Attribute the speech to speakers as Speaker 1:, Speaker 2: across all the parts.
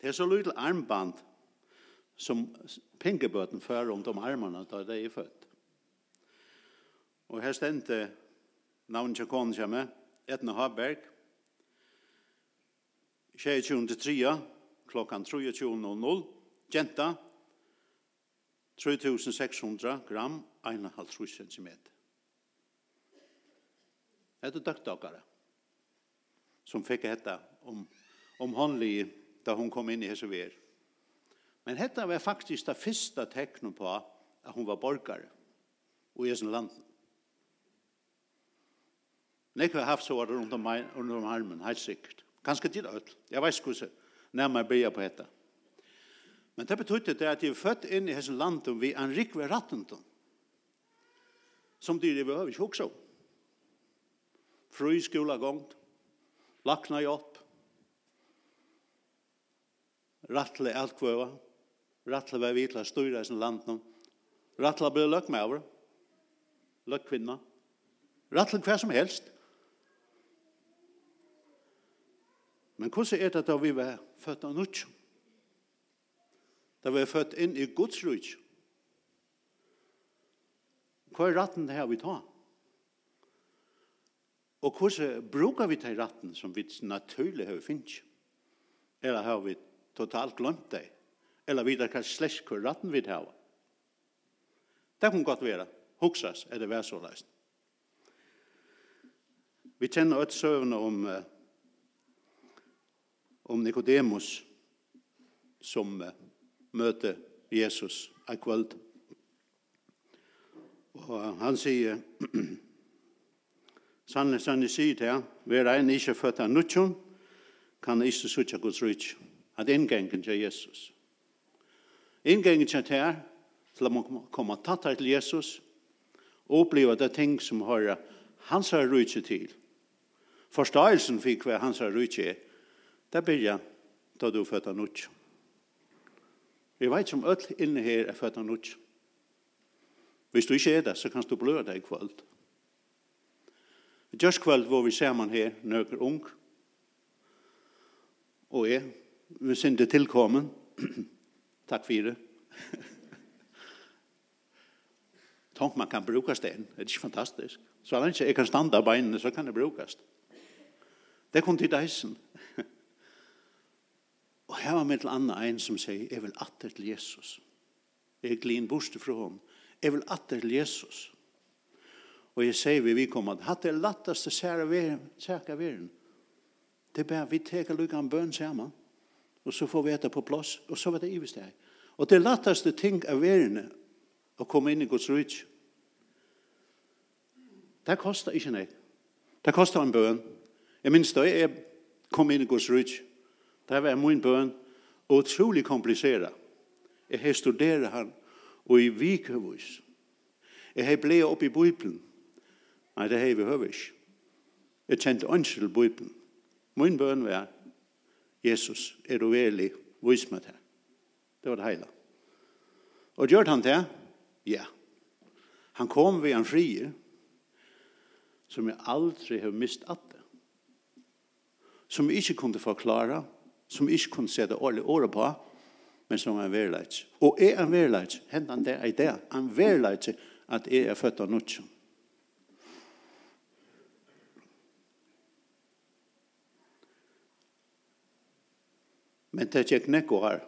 Speaker 1: Det er så lydel armband som pengebøten fører rundt om armene da det er født. Og her stendte navnet til konen kommer, Etna Haberg, 23.3, klokkan 23.00, jenta, 3600 gram, 1,5 cm. Hette døktakare, som fikk hetta om, om håndlige da hun kom inn i hese ver. Men dette var faktisk det første teknet på at hun var borgare og i hese landen. har haft så var det rundt om, rundt om armen, helt sikkert. Kanskje til ødel. Jeg vet ikke hvordan nærmere blir på dette. Men det betydde det at jeg er født inn i hese landen vi en rikve rattenten. Som de behøver ikke også. Fru skola gongt, lakna jott, rattle alt kvøva, rattle vei vi til å styre i sin landen, rattle bli løk med over, løk kvinna, rattle hver som helst. Men hvordan er det da vi var født av nødt? Da vi er født inn i Guds rydg. Hva er ratten det her vi tar? Og hvordan bruker vi til ratten som vi naturlig har finnet? Eller har vi totalt glemt det. Eller vi kan slash hur ratten vid hava. Det kan godt være. Huxas er det vær så leist. Vi kjenner et søvne om uh, om Nikodemus som uh, møter Jesus av kvöld. Og han sier Sanne, sanne sier til han, er en ikke født av nutjon, kan ikke suttje Guds rutjon.» at inngangen til Jesus. Inngangen til det her, til å komme tatt tattar til Jesus, og oppleve det ting som har hans har rydtje til. Forståelsen for hva hans har rydtje er, det blir jeg da du føtter nødt. Vi vet som ødel inne her er føtter nødt. Hvis du ikke er det, så kan du bløde deg i kveld. Just kveld hvor vi ser man her, nøkker ung, og jeg, vi synte tilkommen. Takk for det. Tänk man kan bruka den. Det är inte fantastiskt. Så länge jag kan standa beinene så kan det brukas. Det kom til deisen. Og her var mitt andre en som sier, jeg vil atter til Jesus. Jeg glin borste fra ham. Jeg vil atter til Jesus. Og jeg sier vi, vi kom at hatt det latteste sære veren, sære veren. Det er bare vi teker lukkan bøn sammen og så får vi etter på plass, og så var det ivesteg. Og det latteste ting av verene å komme inn i Guds rydt. Det kostar ikke nek. Det kostar en bøn. Jeg minns da jeg kom inn i Guds rydt. Det var min bøn, og utrolig komplisera. Jeg har studeret han, og i vikøvus. Jeg har blei opp i Bibelen. Nei, det har vi høvish. Jeg kjente ønskjel Bibelen. Min bøn var, Jesus, er du ærlig, vis meg det. Det var det hele. Og gjør han det? Ja. Han kom ved en frie, som jeg aldri har mist at det. Som jeg ikke kunne forklare, som jeg ikke kunne sette årlig året på, men som er en verleits. Og er en verleits, hentan det er det, en verleits at jeg er født av nødvendig. Men det gikk nekko her,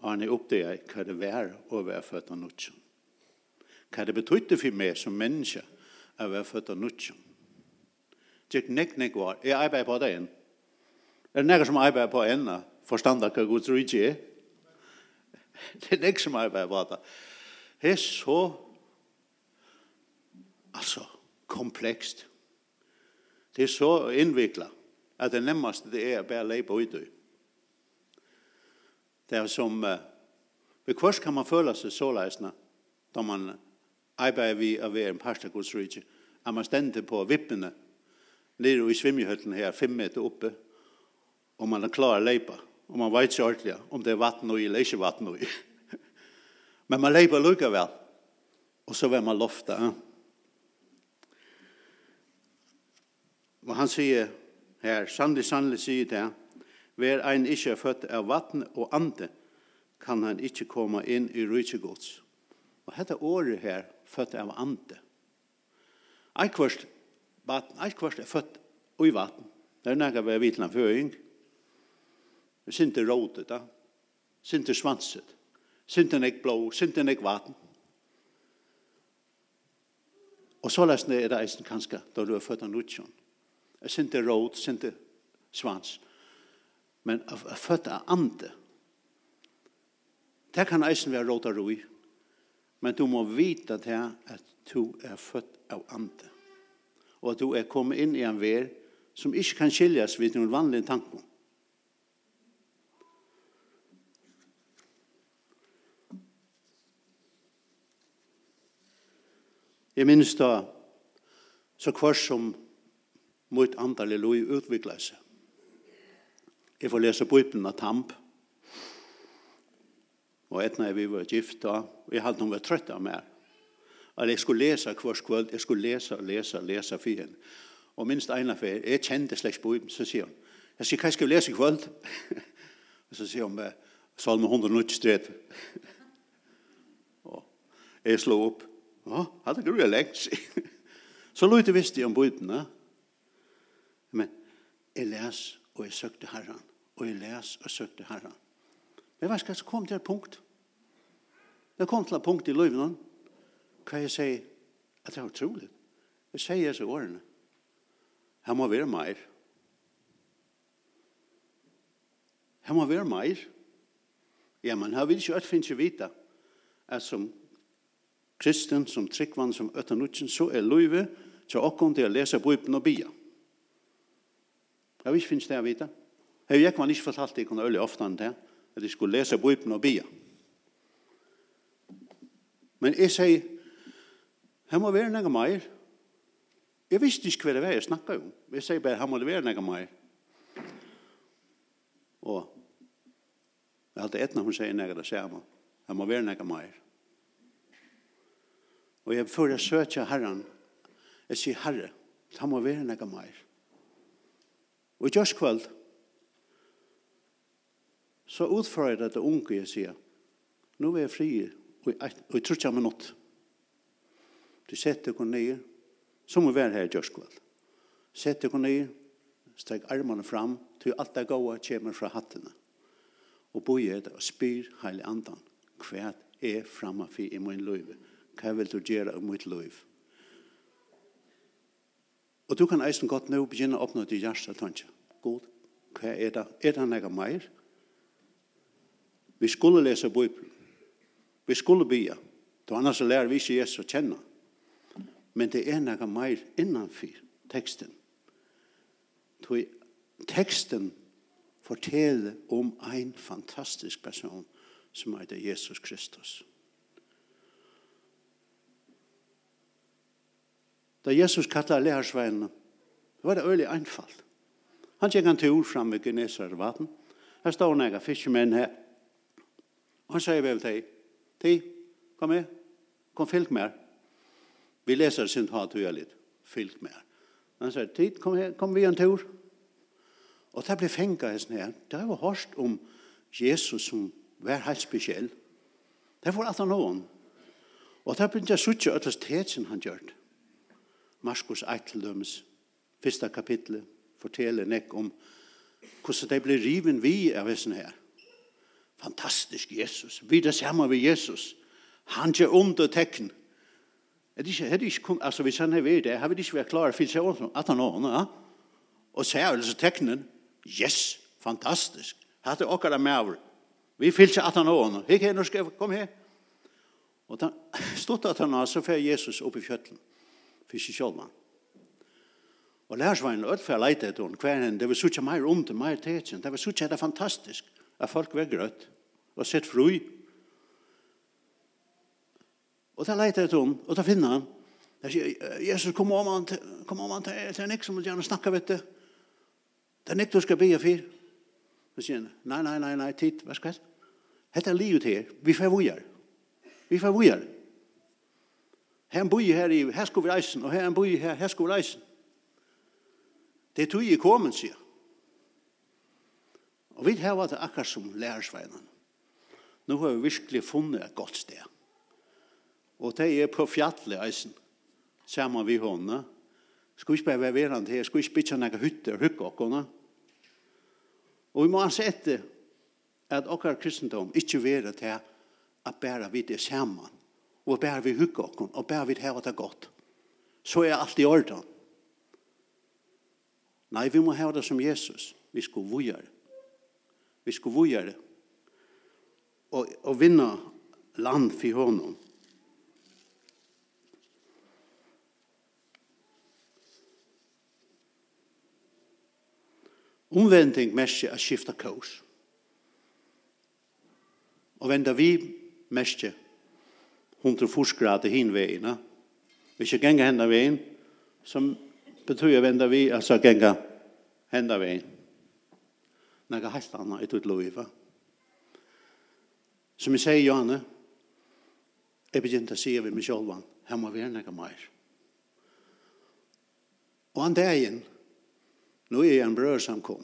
Speaker 1: og han er oppdaget hva det var å være født av nødtjen. Hva det betydde for meg som menneske å være født av nødtjen. Det gikk nekko nekko her. Jeg arbeider på det igjen. Er det nekko som arbeider på enda? Forstand av hva Guds rydde er? Det er nekko som arbeider på det. Det er så altså komplekst. Det er så innviklet at det nemmeste det er å bare leipa ut i. Det er som, ved kvart kan man føle seg så leisende, da man arbeider vi av være en pastor Guds rydde, at man stender på vippene, nere i svimmehøtten her, fem meter oppe, og man er klar å leipa, og man vet ikke ordentlig om det er vatten og eller ikke vatten og Men man leipa lukkevel, og så vil man lofta. Og han sier her, sannlig, sannlig sier det Vær ein ikkje født av vatten og ande, kan han ikkje komme inn i rydse. Og dette året her, født av ande. Eitkvørst, vatten, eitkvørst er født i vatten. Det er nægget ved vitlan føring. Det er ikke rådet, da. Sinte svanset. Sinte nek blå, sinte nek vatten. Og så løsne er det eisen kanskje, da du er født av nutsjon. Sinte råd, sinte svans men av er født av ande. Det kan eisen være råd og roi, men du må vite det at du er født av ande. Og at du er kommet inn i en ver som ikke kan skiljas vid noen vanlige tanke. Jeg minns da så kvart som mot antallet lov utviklet seg Jeg får lese Bibelen av Tamp. Og etna er vi var gift da, og jeg hadde noen var trøtt av meg. Eller jeg skulle lese hver kvöld, jeg skulle lese og lese og lese for henne. Og minst en av henne, jeg kjente slett Bibelen, så sier hun, jeg sier, hva skal vi lese i kvöld? og så sier hun, Salme 193. og jeg slå opp, ja, hadde ikke du lengt seg. så lå jeg visste om Bibelen, Men jeg leser og jeg søkte Herren og jeg les og søkte Herren. Men hva skal jeg komme til et punkt? Jeg kom til et punkt i løyvene, hva jeg sier, at det er utrolig. Jeg sier disse årene, her må være mer. Her må være mer. Ja, men her vil ikke øde finne vite, at som kristen, som tryggvann, som øttanutjen, så er løyve til åkken til å lese Bibelen og bia. Jeg vil ikke finne det å vite. Ja. Jeg jeg man ikke fortalt det, jeg kunne øye ofte enn det, at jeg skulle lese Bibelen og bia. Men jeg sier, her må være noe mer. Jeg visste ikke hva det var jeg snakket om. Jeg sier bare, her må det være noe mer. Og jeg hadde et når hun sier noe det samme. Her må være noe mer. Og jeg får jeg søker Herren, jeg sier, Herre, her må være noe mer. Og i just kveld, så utfører jeg dette unge jeg sier, nå er jeg fri, og jeg tror ikke jeg minutt. Du setter deg nye, som må være her i Gjørskvall. Sett deg nye, steg armene fram, til alt det gode kommer fra hattene. Og bo i det, og spyr hele andan. Hva er fremme for i min liv? Hva vil du gjøre i mitt liv? Og du kan eisen godt nå begynne å oppnå til hjertet, tanke. God, hva er det? Er det noe mer? Vi skulle lese Bibelen. Vi skulle bia. Då annars lærer vi ikke Jesus å kjenne. Men det er noe mer innanfyr teksten. Då teksten forteller om ein fantastisk person som heter Jesus Kristus. Da Jesus kallar lærersveinene, var det øyelig einfalt. Han gikk en tur fram i Genesaret vatten. Her står han ega fiskemenn her. Han sier vel til, «Ti, kom med, kom fylk med Vi leser sin hat og litt, fylk med Han sier, «Ti, kom, her, kom vi en tur». Og det ble fengt hesten her. Det var hørt om Jesus som var helt spesiell. Det var at han noen. Og det begynte jeg suttje øtles tetsen han gjørt. Marskos Eiteldøms, første kapitlet, forteller nek om hvordan det ble riven vi av hessen her. Fantastisk Jesus. Vi det samme med Jesus. Han gjør ond og tekken. Er det ikke, er det ikke kun, altså hvis han er ved det, har vi ikke vært klare for seg om at han ånd, ja? Og så er det tekkenen, yes, fantastisk. Hatt det akkurat med over. Vi fyllt seg at han ånd. Hikk her, nå skal jeg, kom her. Og da stod at han, så fer Jesus opp i fjøtlen, for seg selv mann. Og lærersveien, og alt for jeg leite etter henne, hver henne, det var så ikke mer ondt, mer tekken, det var så ikke det fantastisk at folk var grøtt og sett fru. Og da leiter jeg til henne, og da finner han. Jeg sier, Jesus, kom om han til, kom om han til, til en som vil gjerne snakke, vet du. Det er ikke du skal bygge fyr. Så sier han, nei, nei, nei, nei, tid, hva skal jeg? Hette er livet her, vi får vujer. Vi får vujer. Her en boi her i, her skal vi reisen, og her en boi her, her skal vi reisen. Det er tog i kommen, sier han. Og vi har vært akkurat som lærersveinen. Nå har vi virkelig funnet et godt sted. Og det er på fjallet, eisen, sammen vi hånda. Skal vi ikke bare være verand her, skal vi ikke bytja noen hytter og hygge okkona. Og vi må altså etter at okkar kristendom ikke være til at bare vi det sammen, og bare vi hygge okkona, og bare vi det hava det godt. Så er alt i orden. Nei, vi må hava det som Jesus. Vi skal vujere Vi skulle vågjere og, og vinna land for honom. Omvending mest er skifta kurs. Og venda vi mest hundre grader hin veina. Vi skal genga henda vein, som betyr venda vi, altså genga henda vein nega heilt anna i tutt loiva. Som jeg sier, Johanne, jeg begynte å si ved meg selv, her må være nega meir. Og han dagen, nå er jeg en brød som kom,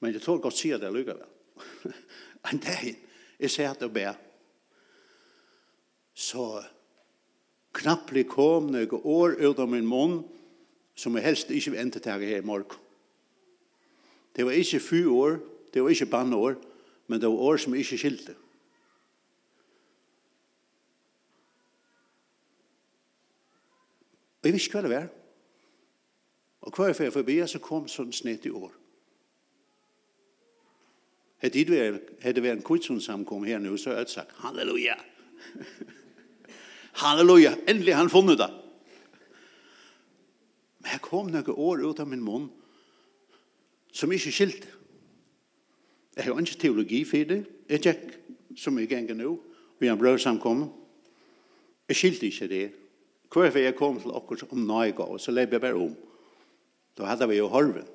Speaker 1: men jeg tror godt sier det lukka vel. han dagen, jeg sier at jeg ber, så knapplig kom noen år ut av min munn, som jeg helst ikke vil endetake her i morgen. Det var ikke fy år, det var ikke banneår, men det var år som ikke skilte. Og jeg visste hva det var. Og hver jeg forbi, så kom sånn snitt i år. Hade det vært, hade varit en kutsund som kom här nu så hadde jeg sagt halleluja. halleluja, Endelig har han funnet det. Men jag kom noen år ut av min munn, som ikke skilte. Jeg har ikke teologi for det. Jeg tjekk, som jeg ganger nå, vi har brød samkommet. Jeg skilte ikke det. Hvorfor jeg kom til akkurat om Naga, og så lever jeg bare om. Da hadde vi jo harven.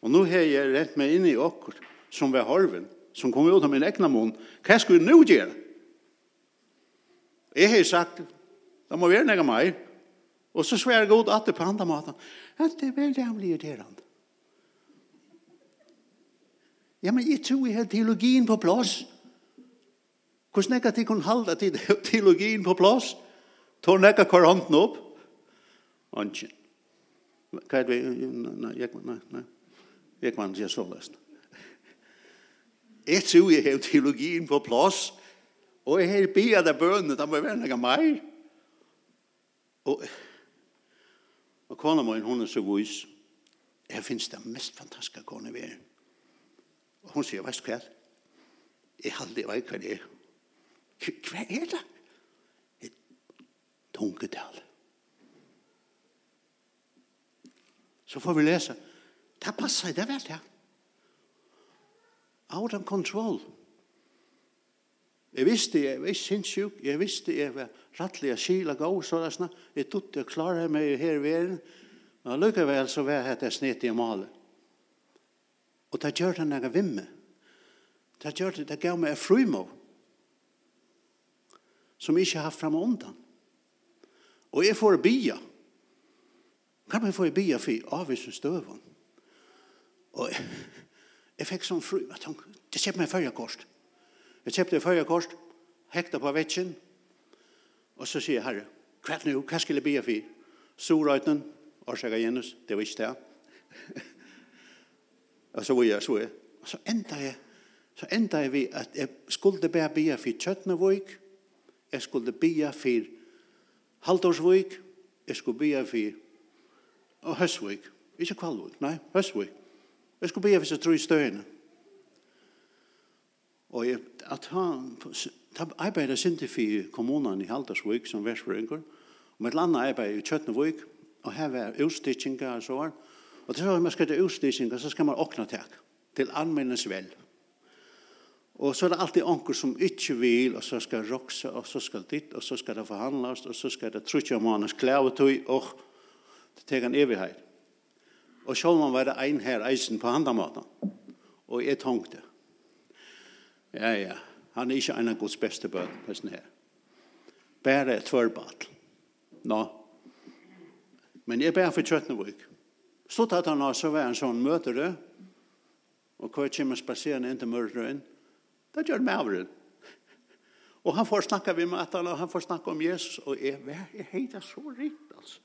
Speaker 1: Og nå har jeg rett meg inn i akkurat som var harven, som kom ut av min egna mån. Hva skulle jeg nå gjøre? Jeg har sagt, da må vi gjøre noe mer. Og så svarer jeg godt at det på andre maten. At det er veldig irriterende. Ja, men jeg tror jeg har teologien på plass. Hvordan er det at jeg kunne holde til teologien på plass? Tår nekka hver hånden opp? Anken. Hva er det? Nei, jeg kan, nei, nei. Jeg kan ikke så løst. Jeg tror jeg har teologien på plass. Og jeg har bia der bønene, da må jeg være nekka meir. Og, og kona min, hun er så vis. Jeg finnes det mest fantastiske kone vi er. Og hun sier, veist hva? Jeg har aldri vet hva det er. Hva er det? Et tungetal. Så får vi lese. Det passer, det vet jeg. Out of control. Jeg visste, jeg var sinnssyk, jeg visste, jeg var rattelig og kila gav, så det er snart, jeg tog til å klare meg her ved den. Og lykkevel så var jeg hette snitt i malet. Og det gjør det når jeg vimmer. Det gjør det, det gav meg en frumå som jeg ikke har haft frem og undan. Og jeg får bia. Kan man få bia for avvisen støven? Og jeg, jeg fikk sånn fru, jeg tenkte, det kjøpte meg førre kost. Jeg kjøpte førre kost, hekta på vetsen, og så sier jeg, herre, hva er det nå, hva skal jeg bia for? Sorøyten, årsaker Jens, det var ikke det og så var jeg så jeg. Og så enda jeg, så enda jeg vi at jeg skulle be bia for Tjøtnevøk, jeg skulle bia for Haldorsvøk, jeg skulle bia for og Høsvøk, ikke Kvalvøk, nei, Høsvøk. Jeg skulle bia for så tro i støyene. Og jeg, at han, da arbeidet sin til for kommunene i Haldorsvøk som versføringer, og med et eller annet arbeid i Tjøtnevøk, og her var utstikkinger og så var, Og til man skal til utlysninger, så skal man åkne tak til anmennes vel. Og så er det alltid onker som ikke vil, og så skal rokse, og så skal dit, og så skal det forhandles, og så skal det trutja om hans klævetøy, og det tek en evighet. Og så man være ein her eisen på handamaten. Og jeg tenkte, ja, ja, han er ikke en av Guds beste bøn, hesten her. Bare et tvørbadl. Nå. No. Men jeg bare for kjøttene vik. Så tatt han av så var han sånn møter det, og hva kommer spaserende inn til mørderen, det gjør maveren. Og han får snakka vi med og han får snakka om Jesus, og jeg, jeg heter så rikt, altså.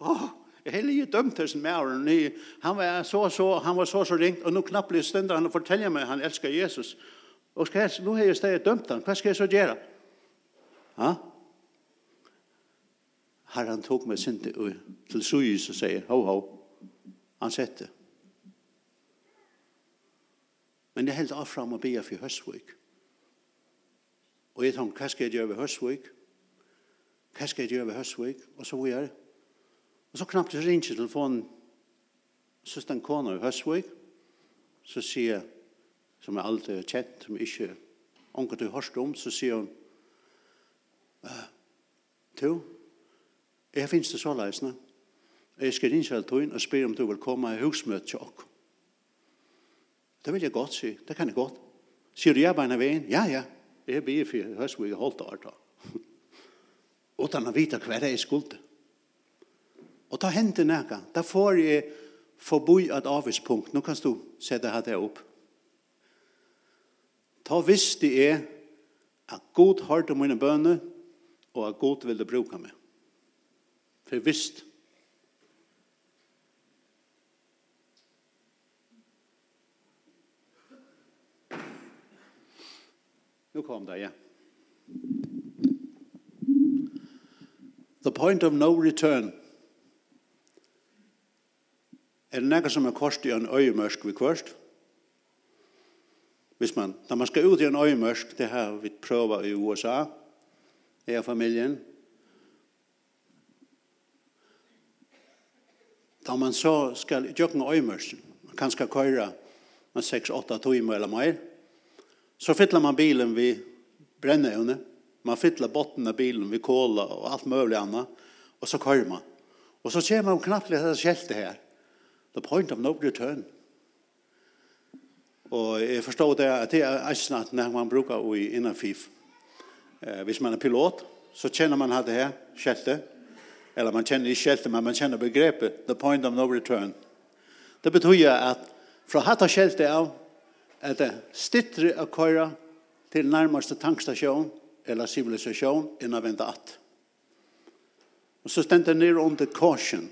Speaker 1: Åh, jeg heller jo dømt til sin maveren, han var så, så, han var så, så ringt, og nå knappelig stunder han og forteller meg, han elsker Jesus. Og skal jeg, nå har jeg stedet dømt han, hva skal jeg så gjøre? Ha? Herren tok meg sin til, til sujus og sier, ho, ho, han sette. Men jeg held affram og bia for høstvik. Og jeg tenkte, hva skal jeg gjøre ved høstvik? Hva skal jeg gjøre ved høstvik? Og så var jeg. Og så knapt jeg ringer telefonen. Så stod en kone i høstvik. Så sier jeg, som jeg alltid har kjent, som jeg ikke omgår til hørst om, så sier hun, to, jeg finnes det så leisende.» Jeg skal ringe til henne og spørre om du vil komme i husmøte til oss. Det vil jeg godt si. Det kan jeg godt. Sier du ja bare en veien? Ja, ja. Jeg blir for høst hvor jeg holdt det da. Utan å vite hva jeg skulle. Og da hendte nægge. Da får jeg forbi et avvispunkt. Nå kan du sette her det opp. Da visste jeg at god hørte mine bønner og at god ville bruke meg. For visst, Nu kom det, ja. The point of no return. Er det nægget som er kost i en øyemørsk vi kvørst? Hvis man, når man skal ut i en øyemørsk, det har vi prøva i USA, er familien, Da man så skal i jøkken øyemørsk, man kan skal køyre med 6-8 timer eller mer, Så fyller man bilen vid brännävne. Man fyller botten av bilen vid kola och allt möjligt annat. Och så kör man. Och så ser man knappt det här skältet här. The point of no return. Og jeg forstår det at det er eisen at når man bruker i innan FIF. Eh, hvis man er pilot, så kjenner man at det her, skjeltet. Eller man kjenner ikke skjeltet, men man kjenner begrepet, the point of no return. Det betyr at fra hatt av skjeltet av, at det stittre å køyre til nærmeste tankstasjon eller sivilisasjon enn å vente at. Og så stendte ned under korsen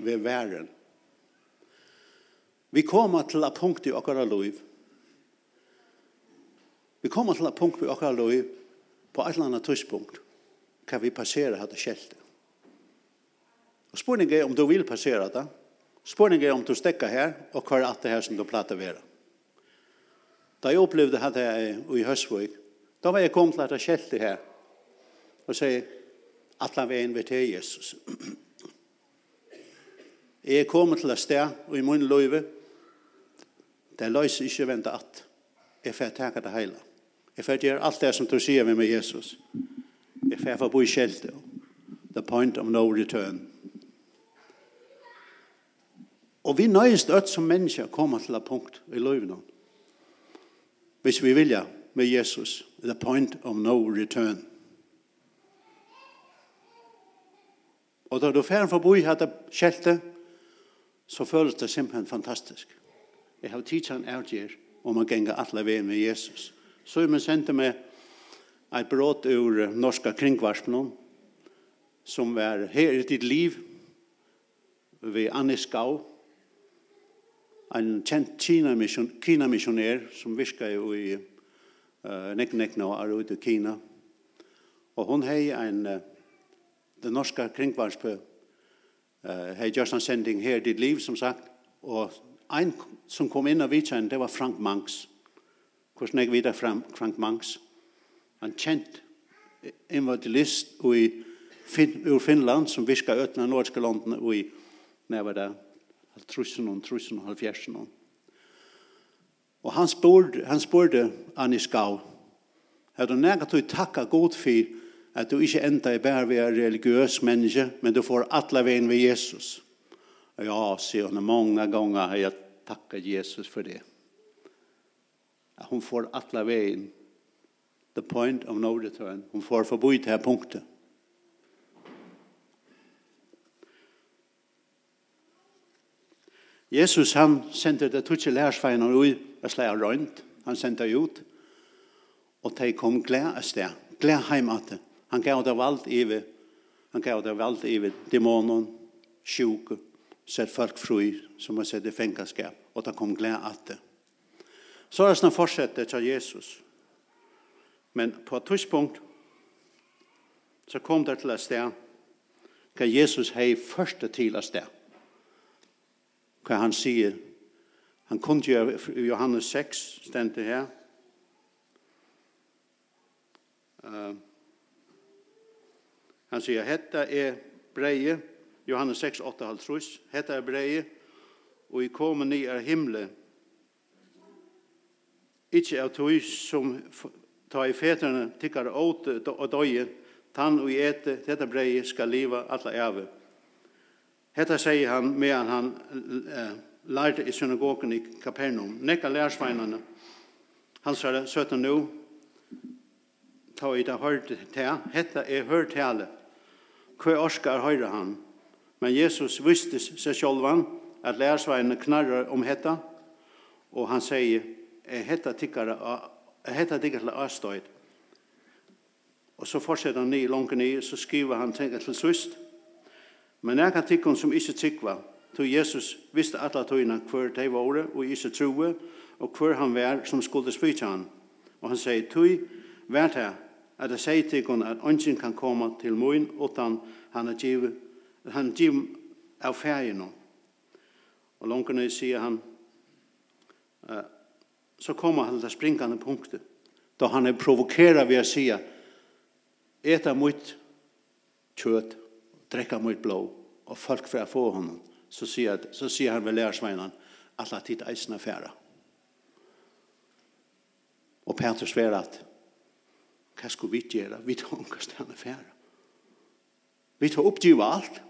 Speaker 1: ved væren. Vi kommer til et punkt i akkurat liv. Vi kommer til et punkt i akkurat liv på et eller annet tidspunkt kan vi passere dette skjeltet. Og spørningen er om du vil passere det. Spørningen er om du stekker her og hva er alt det her som du plater være. Da jeg opplevde det her i Høstvøk, da var jeg kommet til at jeg kjelte her, og sier, at han vil invitere Jesus. Jeg er kommet til et sted, og i min løyve, det løser ikke vente at jeg får takke det hele. Jeg får gjøre alt det som du sier med meg, Jesus. Jeg får få bo i kjelte. The point of no return. Og vi nøyest ødt som mennesker kommer til et punkt i løyvene hvis vi vilja med Jesus. The point of no return. Og da du fer forbi her det skjelte, så føles det simpelthen fantastisk. Jeg har tidsen avgjør om å genge alle veien med Jesus. Så jeg sendte meg et brått ur norska kringvarspen som var her i ditt liv ved Anne Skau en kjent Kina-missionær som virka i uh, nek nek nå er ute i Kina. Og hun har en uh, den norske kringvarspe uh, har gjort en sending her ditt liv som sagt. Og ein som kom inn av vitsen det var Frank Mangs. Hvordan jeg vidar Frank Mangs? Han kjent invatilist i Fin Finland som viska ötna norska landen og i när var der trusen og trusen og halvfjersen. Og han spurte, han spurte Anni Skau, er du nega du takka god for at du ikke enda er bare ved religiøs menneske, men du får atla veien ved Jesus. Og ja, sier hun, mange ganger har jeg takka Jesus for det. At hun får atla veien, the point of no return, hun får forbi til her punktet. Jesus han sendte det tutsi lærersveina ui og slei av røynt. Han sendte det ut. Og de kom gled av sted. Gled heim at det. Han gav det valgt i Han gav det valgt i dæmonen, sjuk, sett folk fri, som har sett i fengaskap. Og de kom gled at det. Så er det sånn fortsette til Jesus. Men på et tidspunkt så kom det til et sted hva Jesus hei første til et sted hva han sier. Han kunne gjøre i Johannes 6, stendte her. Uh, han sier, hetta er breie, Johannes 6, 8, halv trus, hetta er breie, og i kommer ni er himle, ikkje av tog som ta i fetrene tikkar åte og døye, tann og ete, dette breie skal liva alla æve. Hetta sier han medan han eh, lærte i synagogen i Kapernaum. Nekka lærsveinane, han sier søtta nu, ta i det hørt til, hetta er hørt tale. Hva orskar høyre han? Men Jesus visste seg sjolvan, at lærsveinane knarrar om hetta, og han sier, er hetta tikkara, er hetta tikkara avstøyt. Og så fortsetter han ni, langt ni, så skriver han tenker til sist, Men jeg kan tykke som ikke tikva, tog Jesus visste alla tøyna hver de var og ikke troe, og hver han var som skulle spytte han. Og han sier, tøy, vært her, at jeg sier tikkun at ønsken kan komme til moin, utan han er givet, han giv av fergjennom. Og langkene sier han, uh, så kommer han til det springende punktet, da han er provokeret ved å si, eta mot kjøtt, drekka mot blå, og folk fra få honom, så sier, så sier han ved lærersveinen, alla tid eisna færa. Og Peter sver at, hva skulle vi gjøre? Vi tar omkast henne færa. Vi tar oppgivet alt.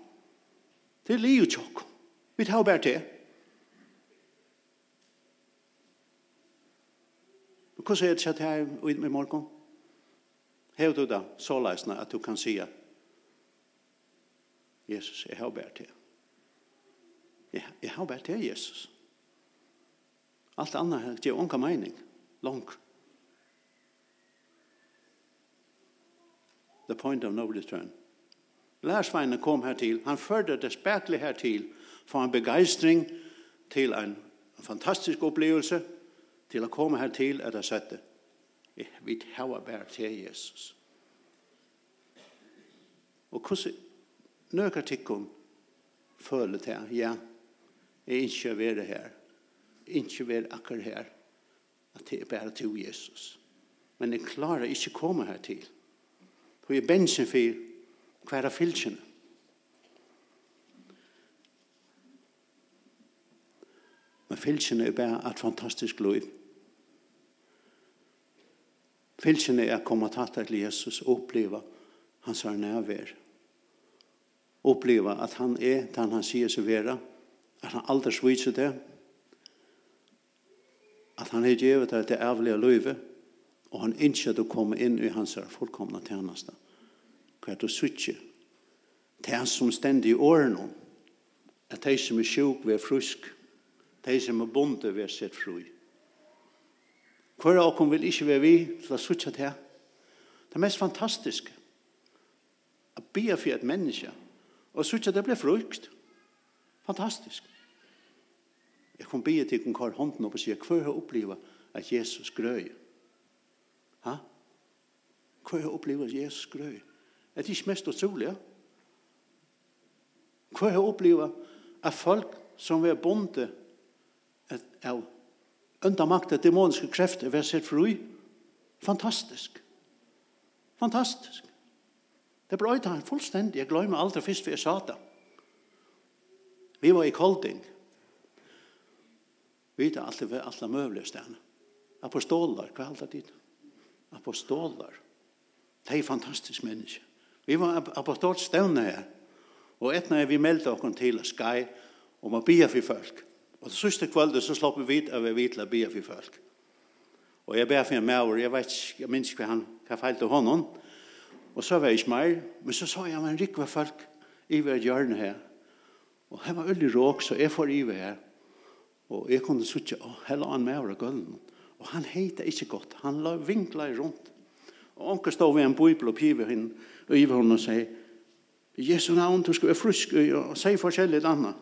Speaker 1: Det er livet tjokk. Vi tar bare til. Hvordan er det sett her i morgen? Hevd du da, så leisende at du kan si at Jesus, jeg har bært til. Jeg, jeg har bært til Jesus. Alt annet gir unga mening. Long. The point of no return. Lærsveinen kom her til. Han førte det spætlig hertil for en begeistring til en, en fantastisk opplevelse til å komme her til at jeg sette Vi tar bare til Jesus. Og hvordan nøkker tikkum føle til, ja, jeg ikke vil være her, ikke vil akkur her, at det er bare til Jesus. Men jeg klarer ikke å komme her til. For jeg bensin for hver av fylkjene. Men fylkjene er bare et fantastisk liv. Fylkjene er å komme tatt til Jesus og oppleve hans nærvær oppleva at han er den han sier seg vera, at han aldri svitser det, at han er gjevet det til ævlige løyve, og han innskjer å komme inn i hans fullkomna tjeneste. Hva er det å svitse? Det er som stendig i årene, at de som er sjuk ved frusk, de som er bonde ved sett fru. Hver av oss vil ikke være vi til å svitse det. Det er mest fantastiske. Å be for et menneske, Og så ikke det ble frukt. Fantastisk. Jeg kom bygge til hun kar hånden opp og sier, hva har opplivet at Jesus grøy? Ha? Hva har opplivet at Jesus grøy? Er det ikke mest utrolig, ja? Hva har opplivet at folk som er bonde av undermakt av dæmoniske krefter, vil har sett fru? Fantastisk. Fantastisk. Det brøyde han fullstendig. Jeg glemmer aldri først vi er sata. Vi var i Kolding. Vi vet alltid ved alle møvelige stedene. Apostoler, hva er alt det Apostoler. Det er fantastisk menneske. Vi var apostolstevne her. Og etna er vi meldte oss til Sky om å bia for folk. Og det siste kvöldet så slapp vi vidt av vi vidt å bia for folk. Og jeg ber for en maur, jeg vet ikke, jeg minns ikke hva han, hva feilte honom. Og Og så var jeg ikke mer, men så sa jeg, men rikva folk, i hver hjørne her. Og her var veldig råk, så jeg får i hver her. Og jeg kunne sitte, og helle la han med over gulven. Og han heter ikke godt, han la vinkla rundt. Og onker stod ved en bibel og piver henne, og i henne og sier, Jesu navn, du skal være frusk, og sier forskjellig annet.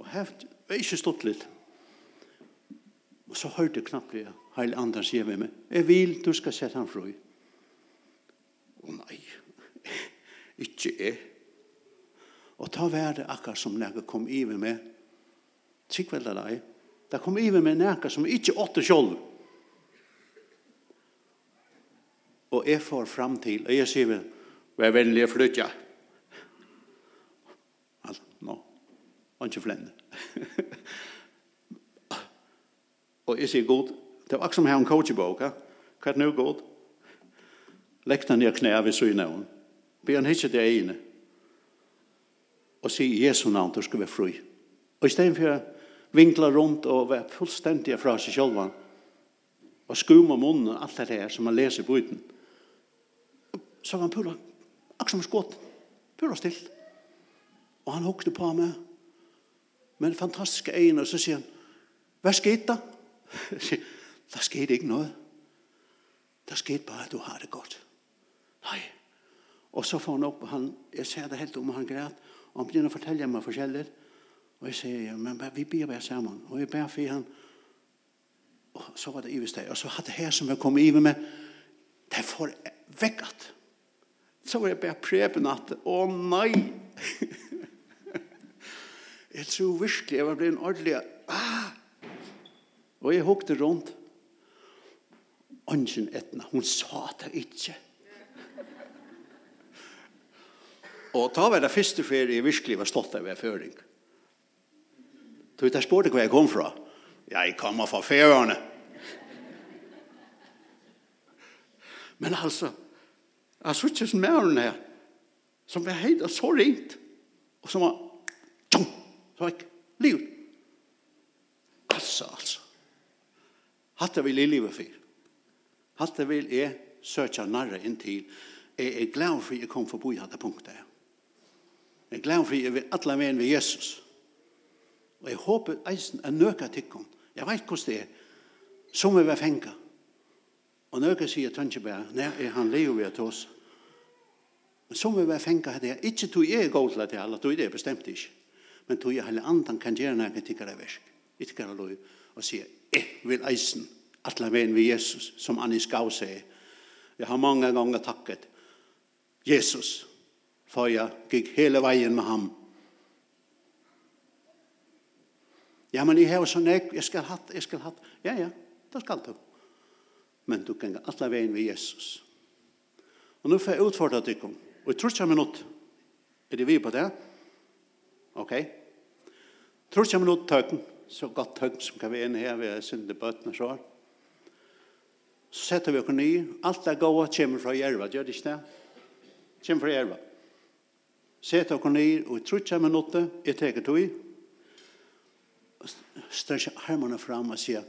Speaker 1: Og her var ikke stått litt. Og så hørte jeg knappt det, heil andre sier ved meg, jeg vil, du skal sette han frøy. Å oh, nei, ikke jeg. Og ta vær det akkurat som når kom iver med, Tikk vel deg, det kom iver med når som ikke åtte kjold. Og jeg får fram til, og jeg sier vel, vær vennlig å flytte. Altså, nå, no. han ikke flende. og jeg sier god, det var akkurat som her en coachebok, hva er det nå god? Ja? Lekna ned knær ved søgn av Be han hitje det ene. Og si Jesu navn, du skal være fri. Og i stedet for vinkla rundt og være fullstendig fra seg selv, og skum om munnen, alt det her som man leser på uten, så var han pura, akkurat som skått, pura stilt. Og han hukte på meg, men fantastisk øyne, og så sier han, hva skete da? Det skete ikke noe. Det skete bare at du har det godt. Og så får han opp, han, jeg ser det helt om han græt, og han begynner å fortelle meg forskjellig. Og jeg sier, men vi blir bare sammen. Og jeg ber for han, og så var det ivis det. Og så hadde her som jeg kom i med, det får vekket. Så var jeg bare preben at, å nei! jeg tror virkelig jeg var blitt en ordentlig, ah! Og jeg hukte rundt. ønsken etna, hun sa det ikke. Og ta var det første ferie jeg virkelig var stolt av føring. Du vet, jeg spurte hvor jeg kom fra. Jeg kommer fra ferierne. Men altså, jeg så ikke som mæren her, som var heit og så ringt, og som var, tjum, så var jeg livet. Altså, altså. Hatt vil i livet fyr. Hatt vil jeg søkja narre inntil. Jeg er glad for jeg kom forbi hatt det punktet her. Jeg gleder for jeg vil alle veien ved Jesus. Og jeg håper eisen er nøkka tikkum. Jeg vet hvordan det er. Som vi vil fenga. Og nøkka sier tønke bare, er han lever vi til oss. Men som vi var fenga det er, ikke tog jeg er god til det, eller tog det er bestemt ikke. Men tog jeg hele andan kan gjøre noen tikkere versk. Tikkere lov. Og sier, jeg vil eisen alle veien ved Jesus, som han i skau sier. Jeg har mange ganger takket Jesus for jeg gikk hele veien med ham. Ja, men jeg har så jeg, jeg skal ha, jeg skal ha. Ja, ja, det skal du. Men du ganger alle veien ved Jesus. Og nå får jeg utfordre deg om, og jeg tror ikke minutt, er det vi på det? Ok. Tror ikke minutt tøkken, så godt tøkken som kan være inne her ved sinde bøtene så. Så setter vi oss ny, alt er gode kommer fra jerva, gjør det ikke det? Kommer fra jerva. Seta okkur nir og i trutja minutter, jeg teker tog i, stresja armarna fram og sier,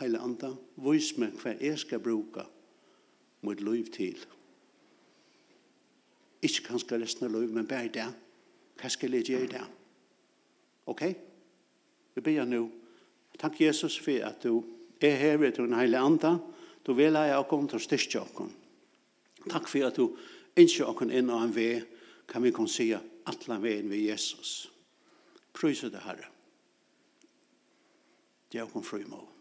Speaker 1: Heile Anda, vis meg hva jeg skal bruka mot liv til. Ikke kanskje resten av liv, men bare det. Hva skal jeg gjøre det? Ok? Vi ber nå. Takk Jesus for at du er her ved den Heile Anda. Du vil ha jeg å komme til å styrke Takk for at du Ikke åkken inn og en vei kan vi kunne si at la veien ved Jesus. Prøyse det, Herre. Det er åkken frymå.